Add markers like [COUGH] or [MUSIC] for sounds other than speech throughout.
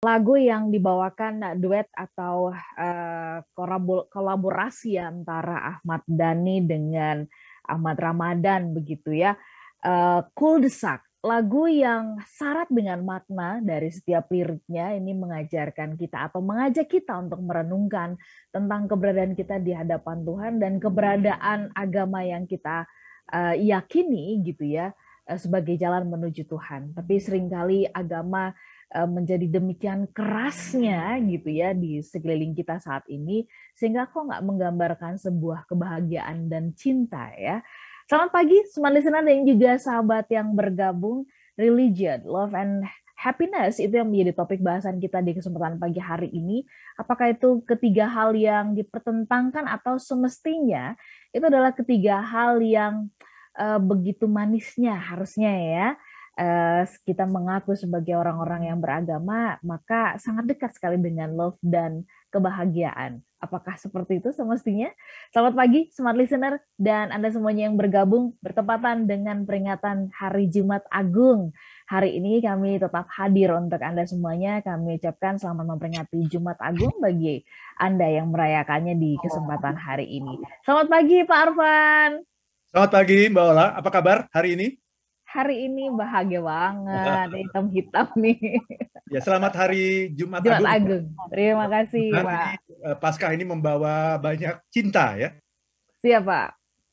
lagu yang dibawakan duet atau uh, kolaborasi antara Ahmad Dhani dengan Ahmad Ramadan begitu ya. Uh, cool Desak, lagu yang syarat dengan makna dari setiap liriknya ini mengajarkan kita atau mengajak kita untuk merenungkan tentang keberadaan kita di hadapan Tuhan dan keberadaan agama yang kita uh, yakini gitu ya sebagai jalan menuju Tuhan. Tapi sering kali agama Eh, menjadi demikian kerasnya gitu ya di sekeliling kita saat ini sehingga kok nggak menggambarkan sebuah kebahagiaan dan cinta ya. Selamat pagi smart listener dan juga sahabat yang bergabung religion, love and happiness itu yang menjadi topik bahasan kita di kesempatan pagi hari ini. Apakah itu ketiga hal yang dipertentangkan atau semestinya itu adalah ketiga hal yang uh, begitu manisnya harusnya ya Eh, kita mengaku sebagai orang-orang yang beragama, maka sangat dekat sekali dengan love dan kebahagiaan. Apakah seperti itu semestinya? Selamat pagi, smart listener, dan Anda semuanya yang bergabung bertepatan dengan peringatan Hari Jumat Agung. Hari ini kami tetap hadir untuk Anda semuanya. Kami ucapkan selamat memperingati Jumat Agung bagi Anda yang merayakannya di kesempatan hari ini. Selamat pagi, Pak Arfan. Selamat pagi, Mbak Ola. Apa kabar hari ini? Hari ini bahagia banget, [LAUGHS] hitam-hitam nih. Ya, selamat hari Jumat, Jumat Agung. Agung. Terima kasih, hari, Pak. Eh, Paskah ini membawa banyak cinta ya. Siap, Pak.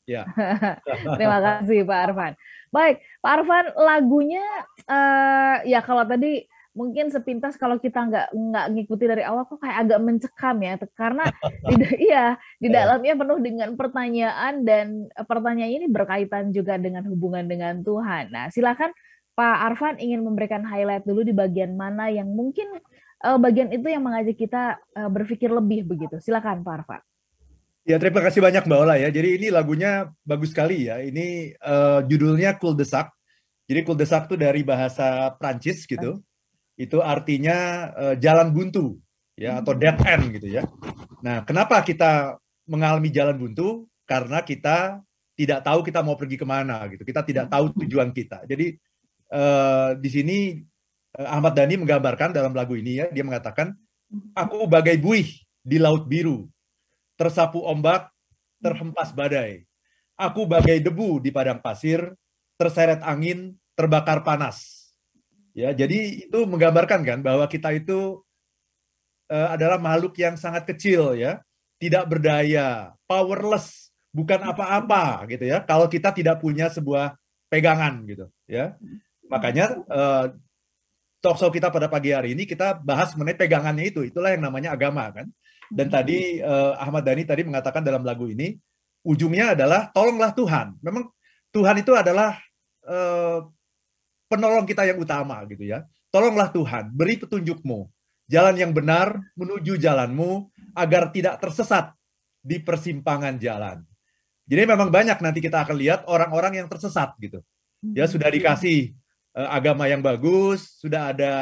Ya. [LAUGHS] Terima kasih, Pak Arfan. Baik, Pak Arfan, lagunya uh, ya kalau tadi mungkin sepintas kalau kita nggak nggak ngikuti dari awal kok kayak agak mencekam ya karena [LAUGHS] iya di iya. dalamnya penuh dengan pertanyaan dan eh, pertanyaan ini berkaitan juga dengan hubungan dengan Tuhan. Nah silakan Pak Arfan ingin memberikan highlight dulu di bagian mana yang mungkin uh, bagian itu yang mengajak kita uh, berpikir lebih begitu. Silakan Pak Arfan. Ya terima kasih banyak Mbak Ola ya. Jadi ini lagunya bagus sekali ya. Ini uh, judulnya Cool Desak. Jadi Cool Desak itu dari bahasa Prancis gitu itu artinya uh, jalan buntu ya atau dead end gitu ya. Nah, kenapa kita mengalami jalan buntu? Karena kita tidak tahu kita mau pergi ke mana gitu. Kita tidak tahu tujuan kita. Jadi uh, di sini uh, Ahmad Dhani menggambarkan dalam lagu ini ya, dia mengatakan, aku bagai buih di laut biru, tersapu ombak, terhempas badai. Aku bagai debu di padang pasir, terseret angin, terbakar panas Ya, jadi itu menggambarkan kan bahwa kita itu uh, adalah makhluk yang sangat kecil ya, tidak berdaya, powerless, bukan apa-apa gitu ya. Kalau kita tidak punya sebuah pegangan gitu ya. Makanya uh, talk kita pada pagi hari ini kita bahas mengenai pegangannya itu. Itulah yang namanya agama kan. Dan tadi uh, Ahmad Dhani tadi mengatakan dalam lagu ini ujungnya adalah tolonglah Tuhan. Memang Tuhan itu adalah uh, penolong kita yang utama gitu ya. Tolonglah Tuhan, beri petunjukmu, jalan yang benar menuju jalanmu agar tidak tersesat di persimpangan jalan. Jadi memang banyak nanti kita akan lihat orang-orang yang tersesat gitu. Ya hmm. sudah dikasih uh, agama yang bagus, sudah ada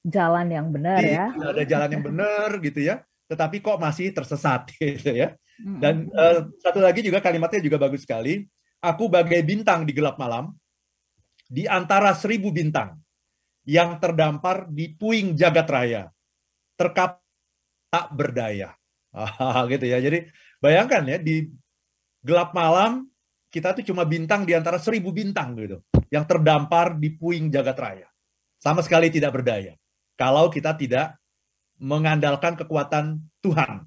jalan yang benar ya. Sudah ada jalan yang benar gitu ya. Tetapi kok masih tersesat [LAUGHS] gitu ya. Hmm. Dan uh, satu lagi juga kalimatnya juga bagus sekali. Aku bagai bintang di gelap malam, di antara seribu bintang yang terdampar di puing jagat raya, terkap tak berdaya. [LAUGHS] Ah, gitu ya. Jadi bayangkan ya di gelap malam kita tuh cuma bintang di antara seribu bintang gitu, yang terdampar di puing jagat raya, sama sekali tidak berdaya. Kalau kita tidak mengandalkan kekuatan Tuhan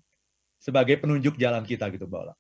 sebagai penunjuk jalan kita gitu, Mbak Ola.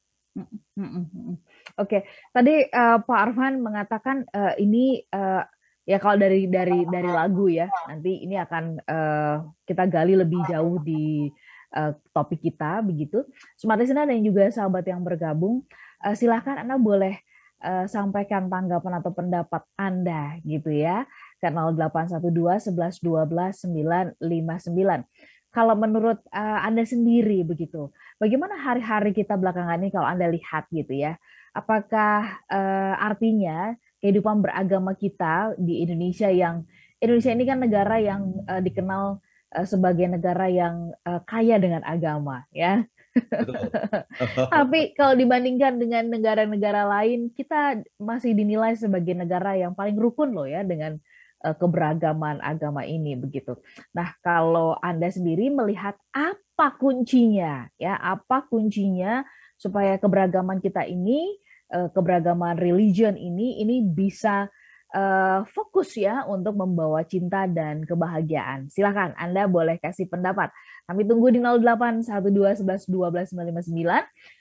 Oke, tadi uh, Pak Arfan mengatakan uh, ini uh, ya kalau dari dari dari lagu ya nanti ini akan uh, kita gali lebih jauh di uh, topik kita begitu. Smart listener dan juga sahabat yang bergabung, uh, silahkan Anda boleh uh, sampaikan tanggapan atau pendapat Anda gitu ya ke 0812 11 12 959. Kalau menurut uh, Anda sendiri begitu, bagaimana hari-hari kita belakangan ini kalau Anda lihat gitu ya? Apakah uh, artinya kehidupan beragama kita di Indonesia yang Indonesia ini kan negara yang uh, dikenal uh, sebagai negara yang uh, kaya dengan agama ya. [LAUGHS] Tapi kalau dibandingkan dengan negara-negara lain, kita masih dinilai sebagai negara yang paling rukun loh ya dengan uh, keberagaman agama ini begitu. Nah, kalau Anda sendiri melihat apa kuncinya ya, apa kuncinya supaya keberagaman kita ini uh, keberagaman religion ini ini bisa uh, fokus ya untuk membawa cinta dan kebahagiaan. Silakan Anda boleh kasih pendapat. Kami tunggu di 08 12 11 12 959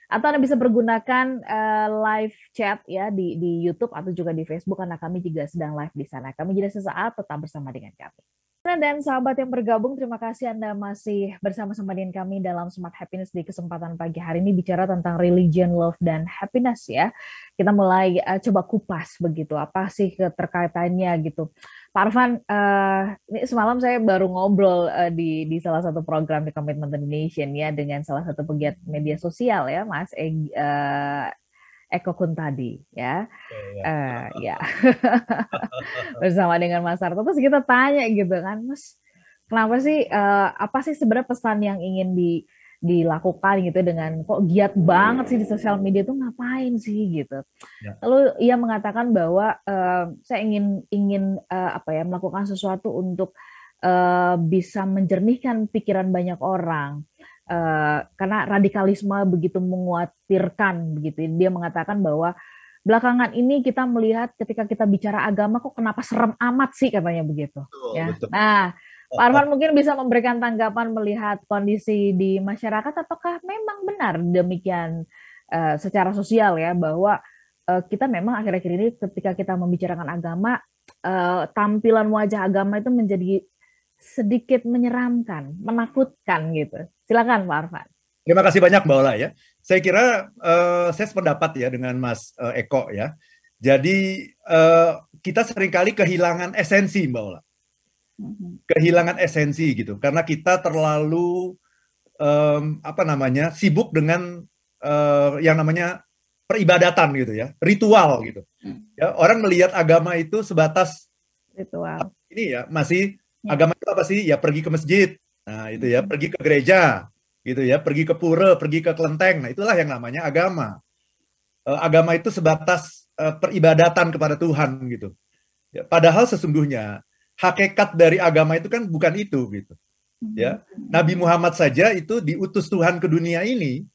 atau Anda bisa pergunakan uh, live chat ya di di YouTube atau juga di Facebook karena kami juga sedang live di sana. Kami jadi sesaat tetap bersama dengan kami. Dan sahabat yang bergabung, terima kasih Anda masih bersama-sama dengan kami dalam Smart Happiness di kesempatan pagi hari ini bicara tentang religion, love, dan happiness ya. Kita mulai uh, coba kupas begitu, apa sih keterkaitannya gitu. Pak Arfan, uh, ini semalam saya baru ngobrol uh, di, di salah satu program di Commitment Nation ya dengan salah satu pegiat media sosial ya, Mas Eg, uh, Eko Kuntadi ya. ya. Uh, ya. Bersama dengan Mas Arto terus kita tanya gitu kan, Mas, kenapa sih uh, apa sih sebenarnya pesan yang ingin di dilakukan gitu dengan kok giat banget sih di sosial media tuh ngapain sih gitu. Ya. Lalu ia mengatakan bahwa uh, saya ingin ingin uh, apa ya melakukan sesuatu untuk uh, bisa menjernihkan pikiran banyak orang uh, karena radikalisme begitu menguatirkan begitu. Dia mengatakan bahwa belakangan ini kita melihat ketika kita bicara agama kok kenapa serem amat sih katanya begitu. Betul, ya. Betul. Nah, Pak Arfan mungkin bisa memberikan tanggapan melihat kondisi di masyarakat apakah memang benar demikian uh, secara sosial ya bahwa uh, kita memang akhir-akhir ini ketika kita membicarakan agama uh, tampilan wajah agama itu menjadi sedikit menyeramkan, menakutkan gitu. Silakan Pak Arfan. Terima kasih banyak Mbak Ola ya. Saya kira uh, saya sependapat ya dengan Mas uh, Eko ya. Jadi uh, kita sering kali kehilangan esensi Mbak Ola. Mm-hmm. Kehilangan esensi gitu karena kita terlalu um, apa namanya sibuk dengan uh, yang namanya peribadatan gitu ya, ritual gitu. Mm. Ya, orang melihat agama itu sebatas ritual. Ini ya masih. Agama itu apa sih? Ya pergi ke masjid. Nah, itu ya, hmm. pergi ke gereja, gitu ya, pergi ke pura, pergi ke kelenteng. Nah, itulah yang namanya agama. Uh, agama itu sebatas uh, peribadatan kepada Tuhan gitu. Ya, padahal sesungguhnya hakikat dari agama itu kan bukan itu gitu. Ya, hmm. Nabi Muhammad saja itu diutus Tuhan ke dunia ini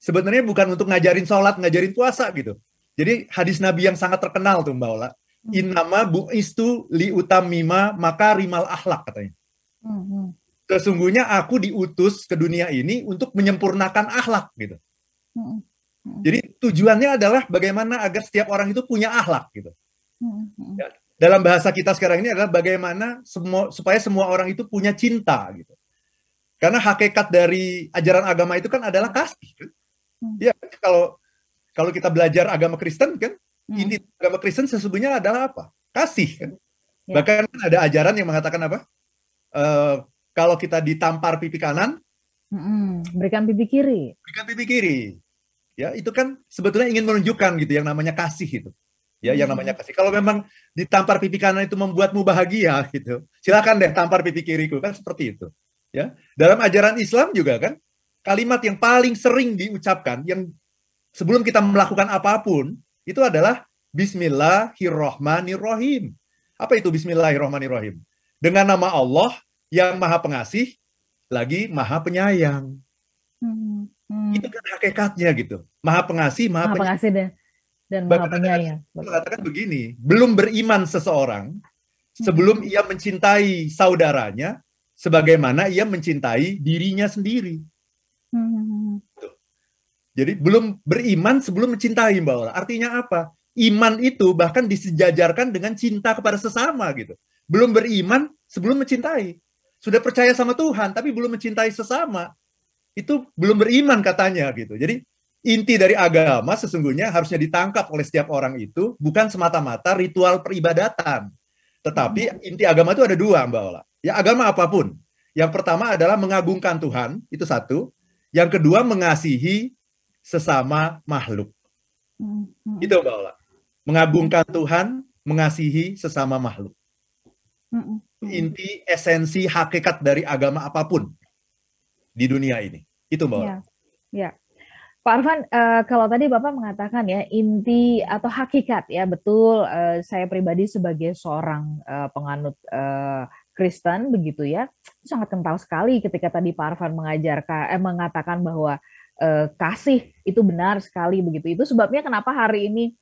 sebenarnya bukan untuk ngajarin sholat, ngajarin puasa gitu. Jadi hadis Nabi yang sangat terkenal tuh Mbak Ola. Hmm. Innama bu'istu li utamima maka rimal akhlak katanya. Hmm. Sesungguhnya aku diutus ke dunia ini untuk menyempurnakan akhlak gitu. Hmm. Jadi tujuannya adalah bagaimana agar setiap orang itu punya akhlak gitu. Ya, dalam bahasa kita sekarang ini adalah bagaimana semua supaya semua orang itu punya cinta gitu. Karena hakikat dari ajaran agama itu kan adalah kasih. Kan? Ya kalau kalau kita belajar agama Kristen kan Hmm. Inti agama Kristen sesungguhnya adalah apa? Kasih kan. Ya. Bahkan ada ajaran yang mengatakan apa? Uh, kalau kita ditampar pipi kanan, hmm, berikan pipi kiri. Berikan pipi kiri. Ya, itu kan sebetulnya ingin menunjukkan gitu yang namanya kasih itu. Ya, hmm. yang namanya kasih. Kalau memang ditampar pipi kanan itu membuatmu bahagia gitu. Silakan deh tampar pipi kiriku kan seperti itu. Ya. Dalam ajaran Islam juga kan kalimat yang paling sering diucapkan yang sebelum kita melakukan apa pun itu adalah Bismillahirrohmanirrohim. Apa itu Bismillahirrohmanirrohim? Dengan nama Allah yang maha pengasih, lagi maha penyayang. Hmm, hmm. Itu kan hakikatnya gitu. Maha pengasih, maha, maha pengasih dan, dan maha penyayang. Mengatakan begini, belum beriman seseorang sebelum hmm. ia mencintai saudaranya sebagaimana ia mencintai dirinya sendiri. Hmm. Jadi belum beriman sebelum mencintai Mbak Ola. Artinya apa? Iman itu bahkan disejajarkan dengan cinta kepada sesama gitu. Belum beriman sebelum mencintai. Sudah percaya sama Tuhan tapi belum mencintai sesama. Itu belum beriman katanya gitu. Jadi inti dari agama sesungguhnya harusnya ditangkap oleh setiap orang itu bukan semata-mata ritual peribadatan. Tetapi inti agama itu ada dua Mbak Ola. Ya agama apa pun. Yang pertama adalah mengagungkan Tuhan, itu satu. Yang kedua mengasihi sesama makhluk. Hmm. Itu Mbak Ola. Mengagungkan Tuhan, mengasihi sesama makhluk. Hmm. Inti esensi hakikat dari agama apa pun di dunia ini. Itu Mbak Ola. Ya. ya. Pak Arfan, uh, kalau tadi Bapak mengatakan ya inti atau hakikat ya betul uh, saya pribadi sebagai seorang uh, penganut uh, Kristen begitu ya sangat kental sekali ketika tadi Pak Arfan mengajarkan eh, mengatakan bahwa uh, kasih itu benar sekali begitu. Itu sebabnya kenapa hari ini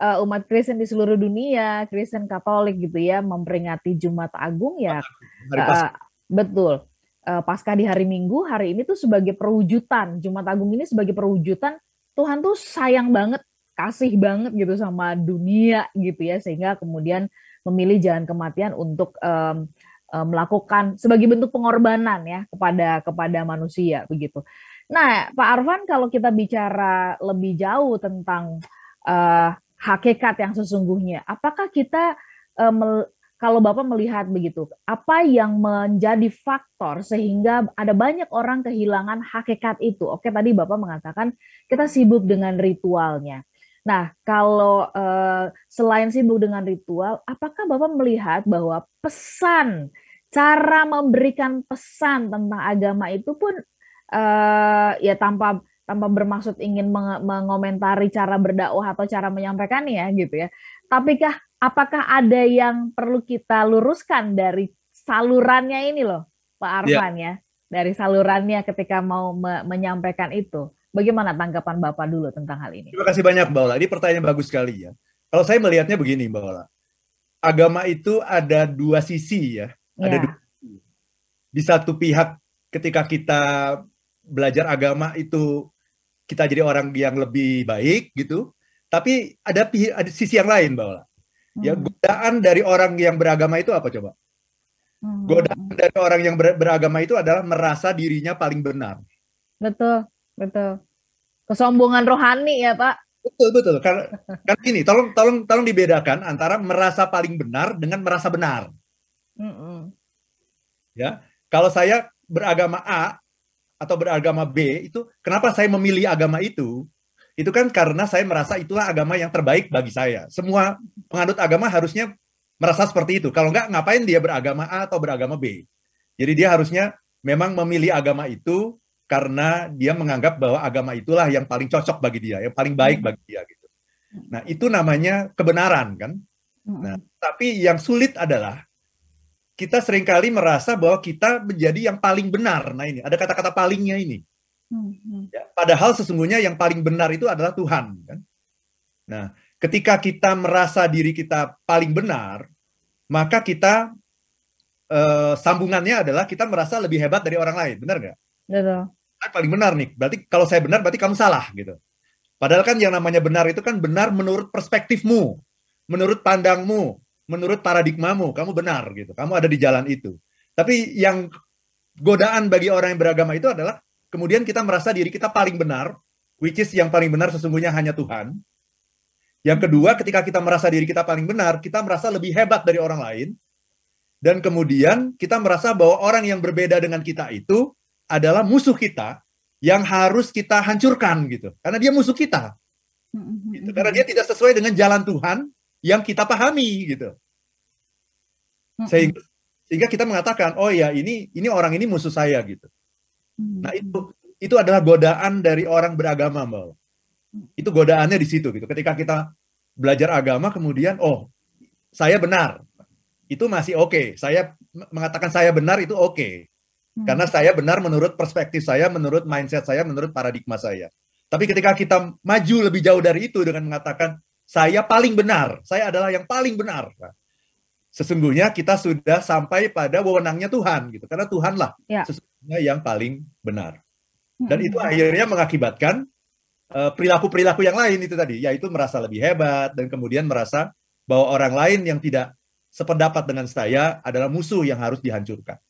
uh, umat Kristen di seluruh dunia, Kristen Katolik gitu ya memperingati Jumat Agung ya. Uh, betul uh, pasca di hari Minggu, hari ini tuh sebagai perwujudan Jumat Agung ini sebagai perwujudan Tuhan tuh sayang banget, kasih banget gitu sama dunia gitu ya, sehingga kemudian memilih jalan kematian untuk um, um, melakukan sebagai bentuk pengorbanan ya kepada kepada manusia begitu. Nah, Pak Arvan kalau kita bicara lebih jauh tentang uh, hakikat yang sesungguhnya, apakah kita uh, kalau Bapak melihat begitu, apa yang menjadi faktor sehingga ada banyak orang kehilangan hakikat itu? Oke, tadi Bapak mengatakan kita sibuk dengan ritualnya. Nah, kalau eh, selain sibuk dengan ritual, apakah Bapak melihat bahwa pesan, cara memberikan pesan tentang agama itu pun eh, ya tanpa tanpa bermaksud ingin mengomentari cara berdakwah atau cara menyampaikannya ya gitu ya. Tapikah apakah ada yang perlu kita luruskan dari salurannya ini loh, Pak ya. Arfan ya, ya dari salurannya ketika mau me menyampaikan itu. Bagaimana tanggapan Bapak dulu tentang hal ini? Terima kasih banyak Mbak Ola. Ini pertanyaan bagus sekali ya. Kalau saya melihatnya begini Mbak Ola. Agama itu ada dua sisi ya. ya. Ada dua Di satu pihak ketika kita belajar agama itu kita jadi orang yang lebih baik gitu. Tapi ada, ada sisi yang lain Mbak Ola Ya hmm. godaan dari orang yang beragama itu apa coba? Hmm. Godaan dari orang yang ber beragama itu adalah merasa dirinya paling benar. Betul, betul. Kesombongan rohani ya Pak. Betul betul. Karena kan ini tolong tolong tolong dibedakan antara merasa paling benar dengan merasa benar. Hmm. Ya, kalau saya beragama A atau beragama B itu kenapa saya memilih agama itu? itu kan karena saya merasa itulah agama yang terbaik bagi saya. Semua penganut agama harusnya merasa seperti itu. Kalau enggak, ngapain dia beragama A atau beragama B? Jadi dia harusnya memang memilih agama itu karena dia menganggap bahwa agama itulah yang paling cocok bagi dia, yang paling baik hmm. bagi dia gitu. Nah, itu namanya kebenaran kan? Hmm. Nah, tapi yang sulit adalah kita sering kali merasa bahwa kita menjadi yang paling benar. Nah, ini ada kata-kata palingnya ini. Hmm. Ya, padahal sesungguhnya yang paling benar itu adalah Tuhan. Kan? Nah, ketika kita merasa diri kita paling benar, maka kita eh, sambungannya adalah kita merasa lebih hebat dari orang lain, benar nggak? Betul. Saya paling benar nih. Berarti kalau saya benar, berarti kamu salah gitu. Padahal kan yang namanya benar itu kan benar menurut perspektifmu, menurut pandangmu, menurut paradigmamu, kamu benar gitu. Kamu ada di jalan itu. Tapi yang godaan bagi orang yang beragama itu adalah kemudian kita merasa diri kita paling benar, which is yang paling benar sesungguhnya hanya Tuhan. Yang kedua, ketika kita merasa diri kita paling benar, kita merasa lebih hebat dari orang lain. Dan kemudian kita merasa bahwa orang yang berbeda dengan kita itu adalah musuh kita yang harus kita hancurkan gitu. Karena dia musuh kita. Gitu. Karena dia tidak sesuai dengan jalan Tuhan yang kita pahami gitu. Sehingga, sehingga kita mengatakan, oh ya ini ini orang ini musuh saya gitu. Nah itu itu adalah godaan dari orang beragama, Mbak. Itu godaannya di situ gitu. Ketika kita belajar agama kemudian oh saya benar. Itu masih oke. Okay. Saya mengatakan saya benar itu oke. Okay. Karena saya benar menurut perspektif saya, menurut mindset saya, menurut paradigma saya. Tapi ketika kita maju lebih jauh dari itu dengan mengatakan saya paling benar, saya adalah yang paling benar. Nah, sesungguhnya kita sudah sampai pada wewenangnya Tuhan gitu. Karena Tuhanlah ya. sesungguhnya yang paling benar. Dan itu hmm. akhirnya mengakibatkan eh, perilaku-perilaku uh, yang lain itu tadi, yaitu merasa lebih hebat dan kemudian merasa bahwa orang lain yang tidak sependapat dengan saya adalah musuh yang harus dihancurkan.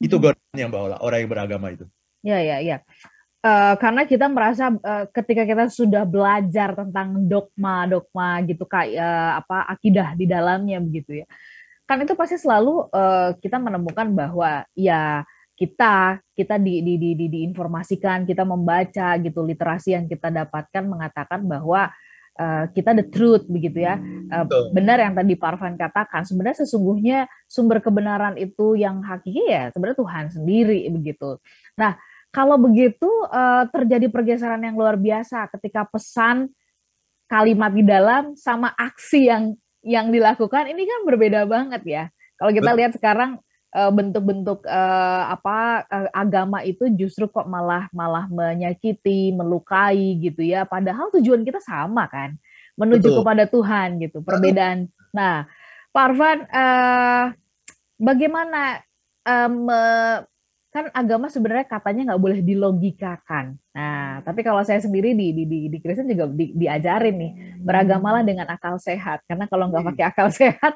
Itu hmm. godaan yang bawa orang yang beragama itu. Ya, ya, ya. Uh, karena kita merasa uh, ketika kita sudah belajar tentang dogma dogma gitu kayak uh, apa akidah di dalamnya begitu ya kan itu pasti selalu uh, kita menemukan bahwa ya kita kita di, di, di, di, diinformasikan kita membaca gitu literasi yang kita dapatkan mengatakan bahwa uh, kita the truth begitu ya. Uh, benar yang tadi Parvan katakan sebenarnya sesungguhnya sumber kebenaran itu yang hakiki ya sebenarnya Tuhan sendiri begitu. Nah Kalau begitu uh, terjadi pergeseran yang luar biasa ketika pesan kalimat di dalam sama aksi yang yang dilakukan ini kan berbeda banget ya. Kalau kita lihat sekarang eh, bentuk-bentuk uh, apa uh, agama itu justru kok malah malah menyakiti, melukai gitu ya. Padahal tujuan kita sama kan, menuju Betul. kepada Tuhan gitu. Perbedaan. [CLEARS THROAT] Nah, Pak Arfan, uh, bagaimana kan agama sebenarnya katanya nggak boleh dilogikakan. Nah, tapi kalau saya sendiri di di di, di Kristen juga di, diajarin nih beragamalah dengan akal sehat. Karena kalau nggak pakai akal [LAUGHS] sehat,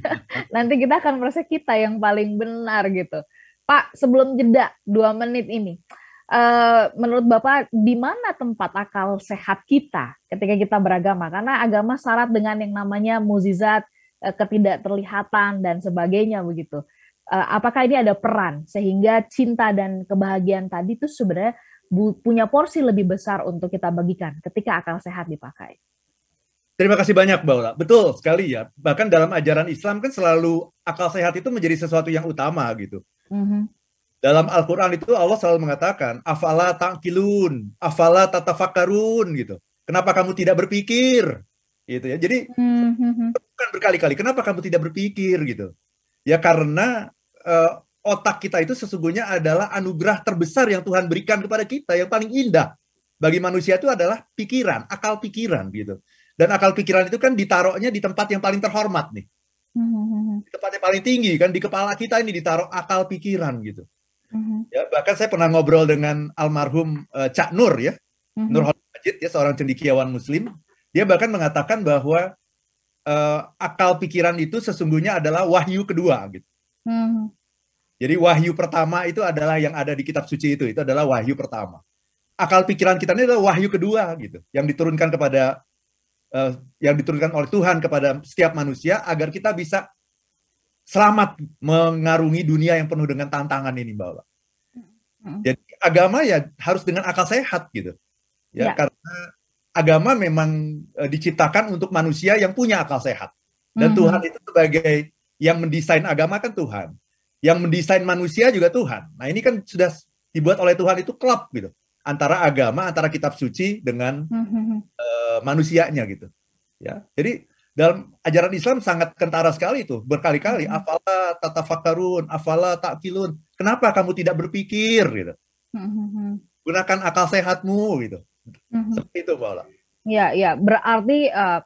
[LAUGHS] nanti kita akan merasa kita yang paling benar gitu. Pak, sebelum jeda dua menit ini, uh, menurut Bapak di mana tempat akal sehat kita ketika kita beragama? Karena agama syarat dengan yang namanya muzizat, uh, ketidakterlihatan dan sebagainya begitu uh, apakah ini ada peran sehingga cinta dan kebahagiaan tadi itu sebenarnya punya porsi lebih besar untuk kita bagikan ketika akal sehat dipakai. Terima kasih banyak, Mbak Ula. Betul sekali ya. Bahkan dalam ajaran Islam kan selalu akal sehat itu menjadi sesuatu yang utama gitu. Mm-hmm. Dalam Al-Quran itu Allah selalu mengatakan, afala ta'kilun, afala tatafakarun gitu. Kenapa kamu tidak berpikir? Gitu ya. Jadi mm-hmm. bukan berkali-kali, kenapa kamu tidak berpikir gitu? Ya karena uh, otak kita itu sesungguhnya adalah anugerah terbesar yang Tuhan berikan kepada kita yang paling indah bagi manusia itu adalah pikiran, akal pikiran gitu. Dan akal pikiran itu kan ditaruhnya di tempat yang paling terhormat nih. Di tempat yang paling tinggi kan di kepala kita ini ditaruh akal pikiran gitu. Ya, bahkan saya pernah ngobrol dengan almarhum uh, Cak Nur ya. Nur Majid ya seorang cendikiawan muslim. Dia bahkan mengatakan bahwa uh, akal pikiran itu sesungguhnya adalah wahyu kedua gitu. Hmm. Jadi wahyu pertama itu adalah yang ada di kitab suci itu, itu adalah wahyu pertama. Akal pikiran kita ini adalah wahyu kedua gitu, yang diturunkan kepada uh, yang diturunkan oleh Tuhan kepada setiap manusia agar kita bisa selamat mengarungi dunia yang penuh dengan tantangan ini, Mbak. Hmm. Jadi agama ya harus dengan akal sehat gitu. Ya, ya. karena agama memang uh, diciptakan untuk manusia yang punya akal sehat. Dan mm-hmm. Tuhan itu sebagai yang mendesain agama kan Tuhan. Yang mendesain manusia juga Tuhan. Nah, ini kan sudah dibuat oleh Tuhan itu klub gitu. Antara agama, antara kitab suci dengan mm-hmm. uh, manusianya gitu. Ya. Jadi dalam ajaran Islam sangat kentara sekali itu berkali-kali mm-hmm. afala tatafakarun afala takilun kenapa kamu tidak berpikir gitu mm-hmm. gunakan akal sehatmu gitu Mm-hmm. Seperti itu, Paula. Ya, ya, berarti uh,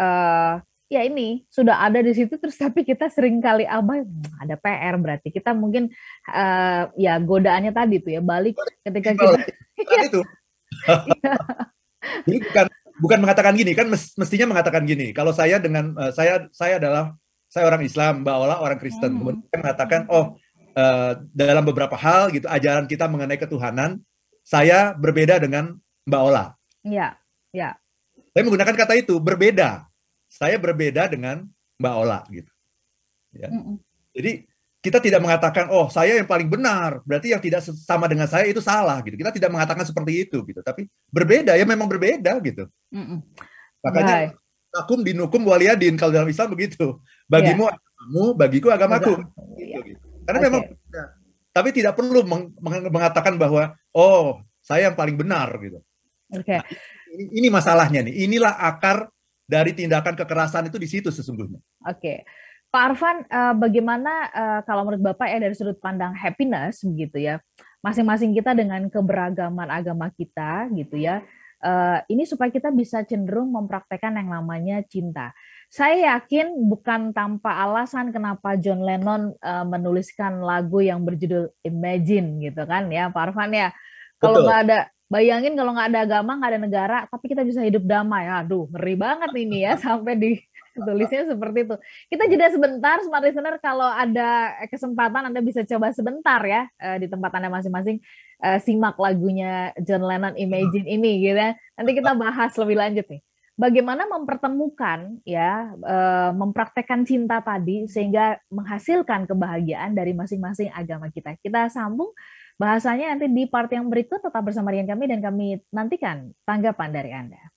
uh, ya ini sudah ada di situ terus tapi kita sering kali abai hmm, ada PR berarti kita mungkin uh, ya godaannya tadi tuh ya balik ketika kita [LAUGHS] ya. itu. Jadi bukan bukan mengatakan gini kan mestinya mengatakan gini kalau saya dengan uh, saya saya adalah saya orang Islam Mbak Ola orang Kristen hmm. kemudian mengatakan oh uh, dalam beberapa hal gitu ajaran kita mengenai ketuhanan saya berbeda dengan Mbak Ola. Iya, iya. Saya menggunakan kata itu berbeda. Saya berbeda dengan Mbak Ola gitu. Ya. Mm -mm. Jadi kita tidak mengatakan oh saya yang paling benar, berarti yang tidak sama dengan saya itu salah gitu. Kita tidak mengatakan seperti itu gitu, tapi berbeda ya memang berbeda gitu. Mm -mm. Makanya akum dinukum waliyadin kalau dalam Islam begitu. Bagimu yeah. agamamu, bagiku agamaku. Gitu, gitu. Karena okay. memang tapi tidak perlu mengatakan bahwa oh saya yang paling benar gitu. Oke. Okay. Nah, ini, ini masalahnya nih. Inilah akar dari tindakan kekerasan itu di situ sesungguhnya. Oke. Okay. Pak Arfan, uh, bagaimana uh, kalau menurut Bapak ya dari sudut pandang happiness begitu ya, masing-masing kita dengan keberagaman agama kita gitu ya, uh, ini supaya kita bisa cenderung mempraktekkan yang namanya cinta. Saya yakin bukan tanpa alasan kenapa John Lennon uh, menuliskan lagu yang berjudul Imagine gitu kan ya, Pak Arfan ya. Kalau nggak ada Bayangin kalau nggak ada agama, nggak ada negara, tapi kita bisa hidup damai. Aduh, ngeri banget ini ya [LAUGHS] sampai di tulisnya seperti itu. Kita jeda sebentar, smart listener. Kalau ada kesempatan, Anda bisa coba sebentar ya eh, di tempat Anda masing-masing eh, simak lagunya John Lennon Imagine ini, gitu ya. Nanti kita bahas lebih lanjut nih. Bagaimana mempertemukan ya, eh, mempraktekkan cinta tadi sehingga menghasilkan kebahagiaan dari masing-masing agama kita. Kita sambung Bahasanya nanti di part yang berikut tetap bersama dengan kami dan kami nantikan tanggapan dari Anda.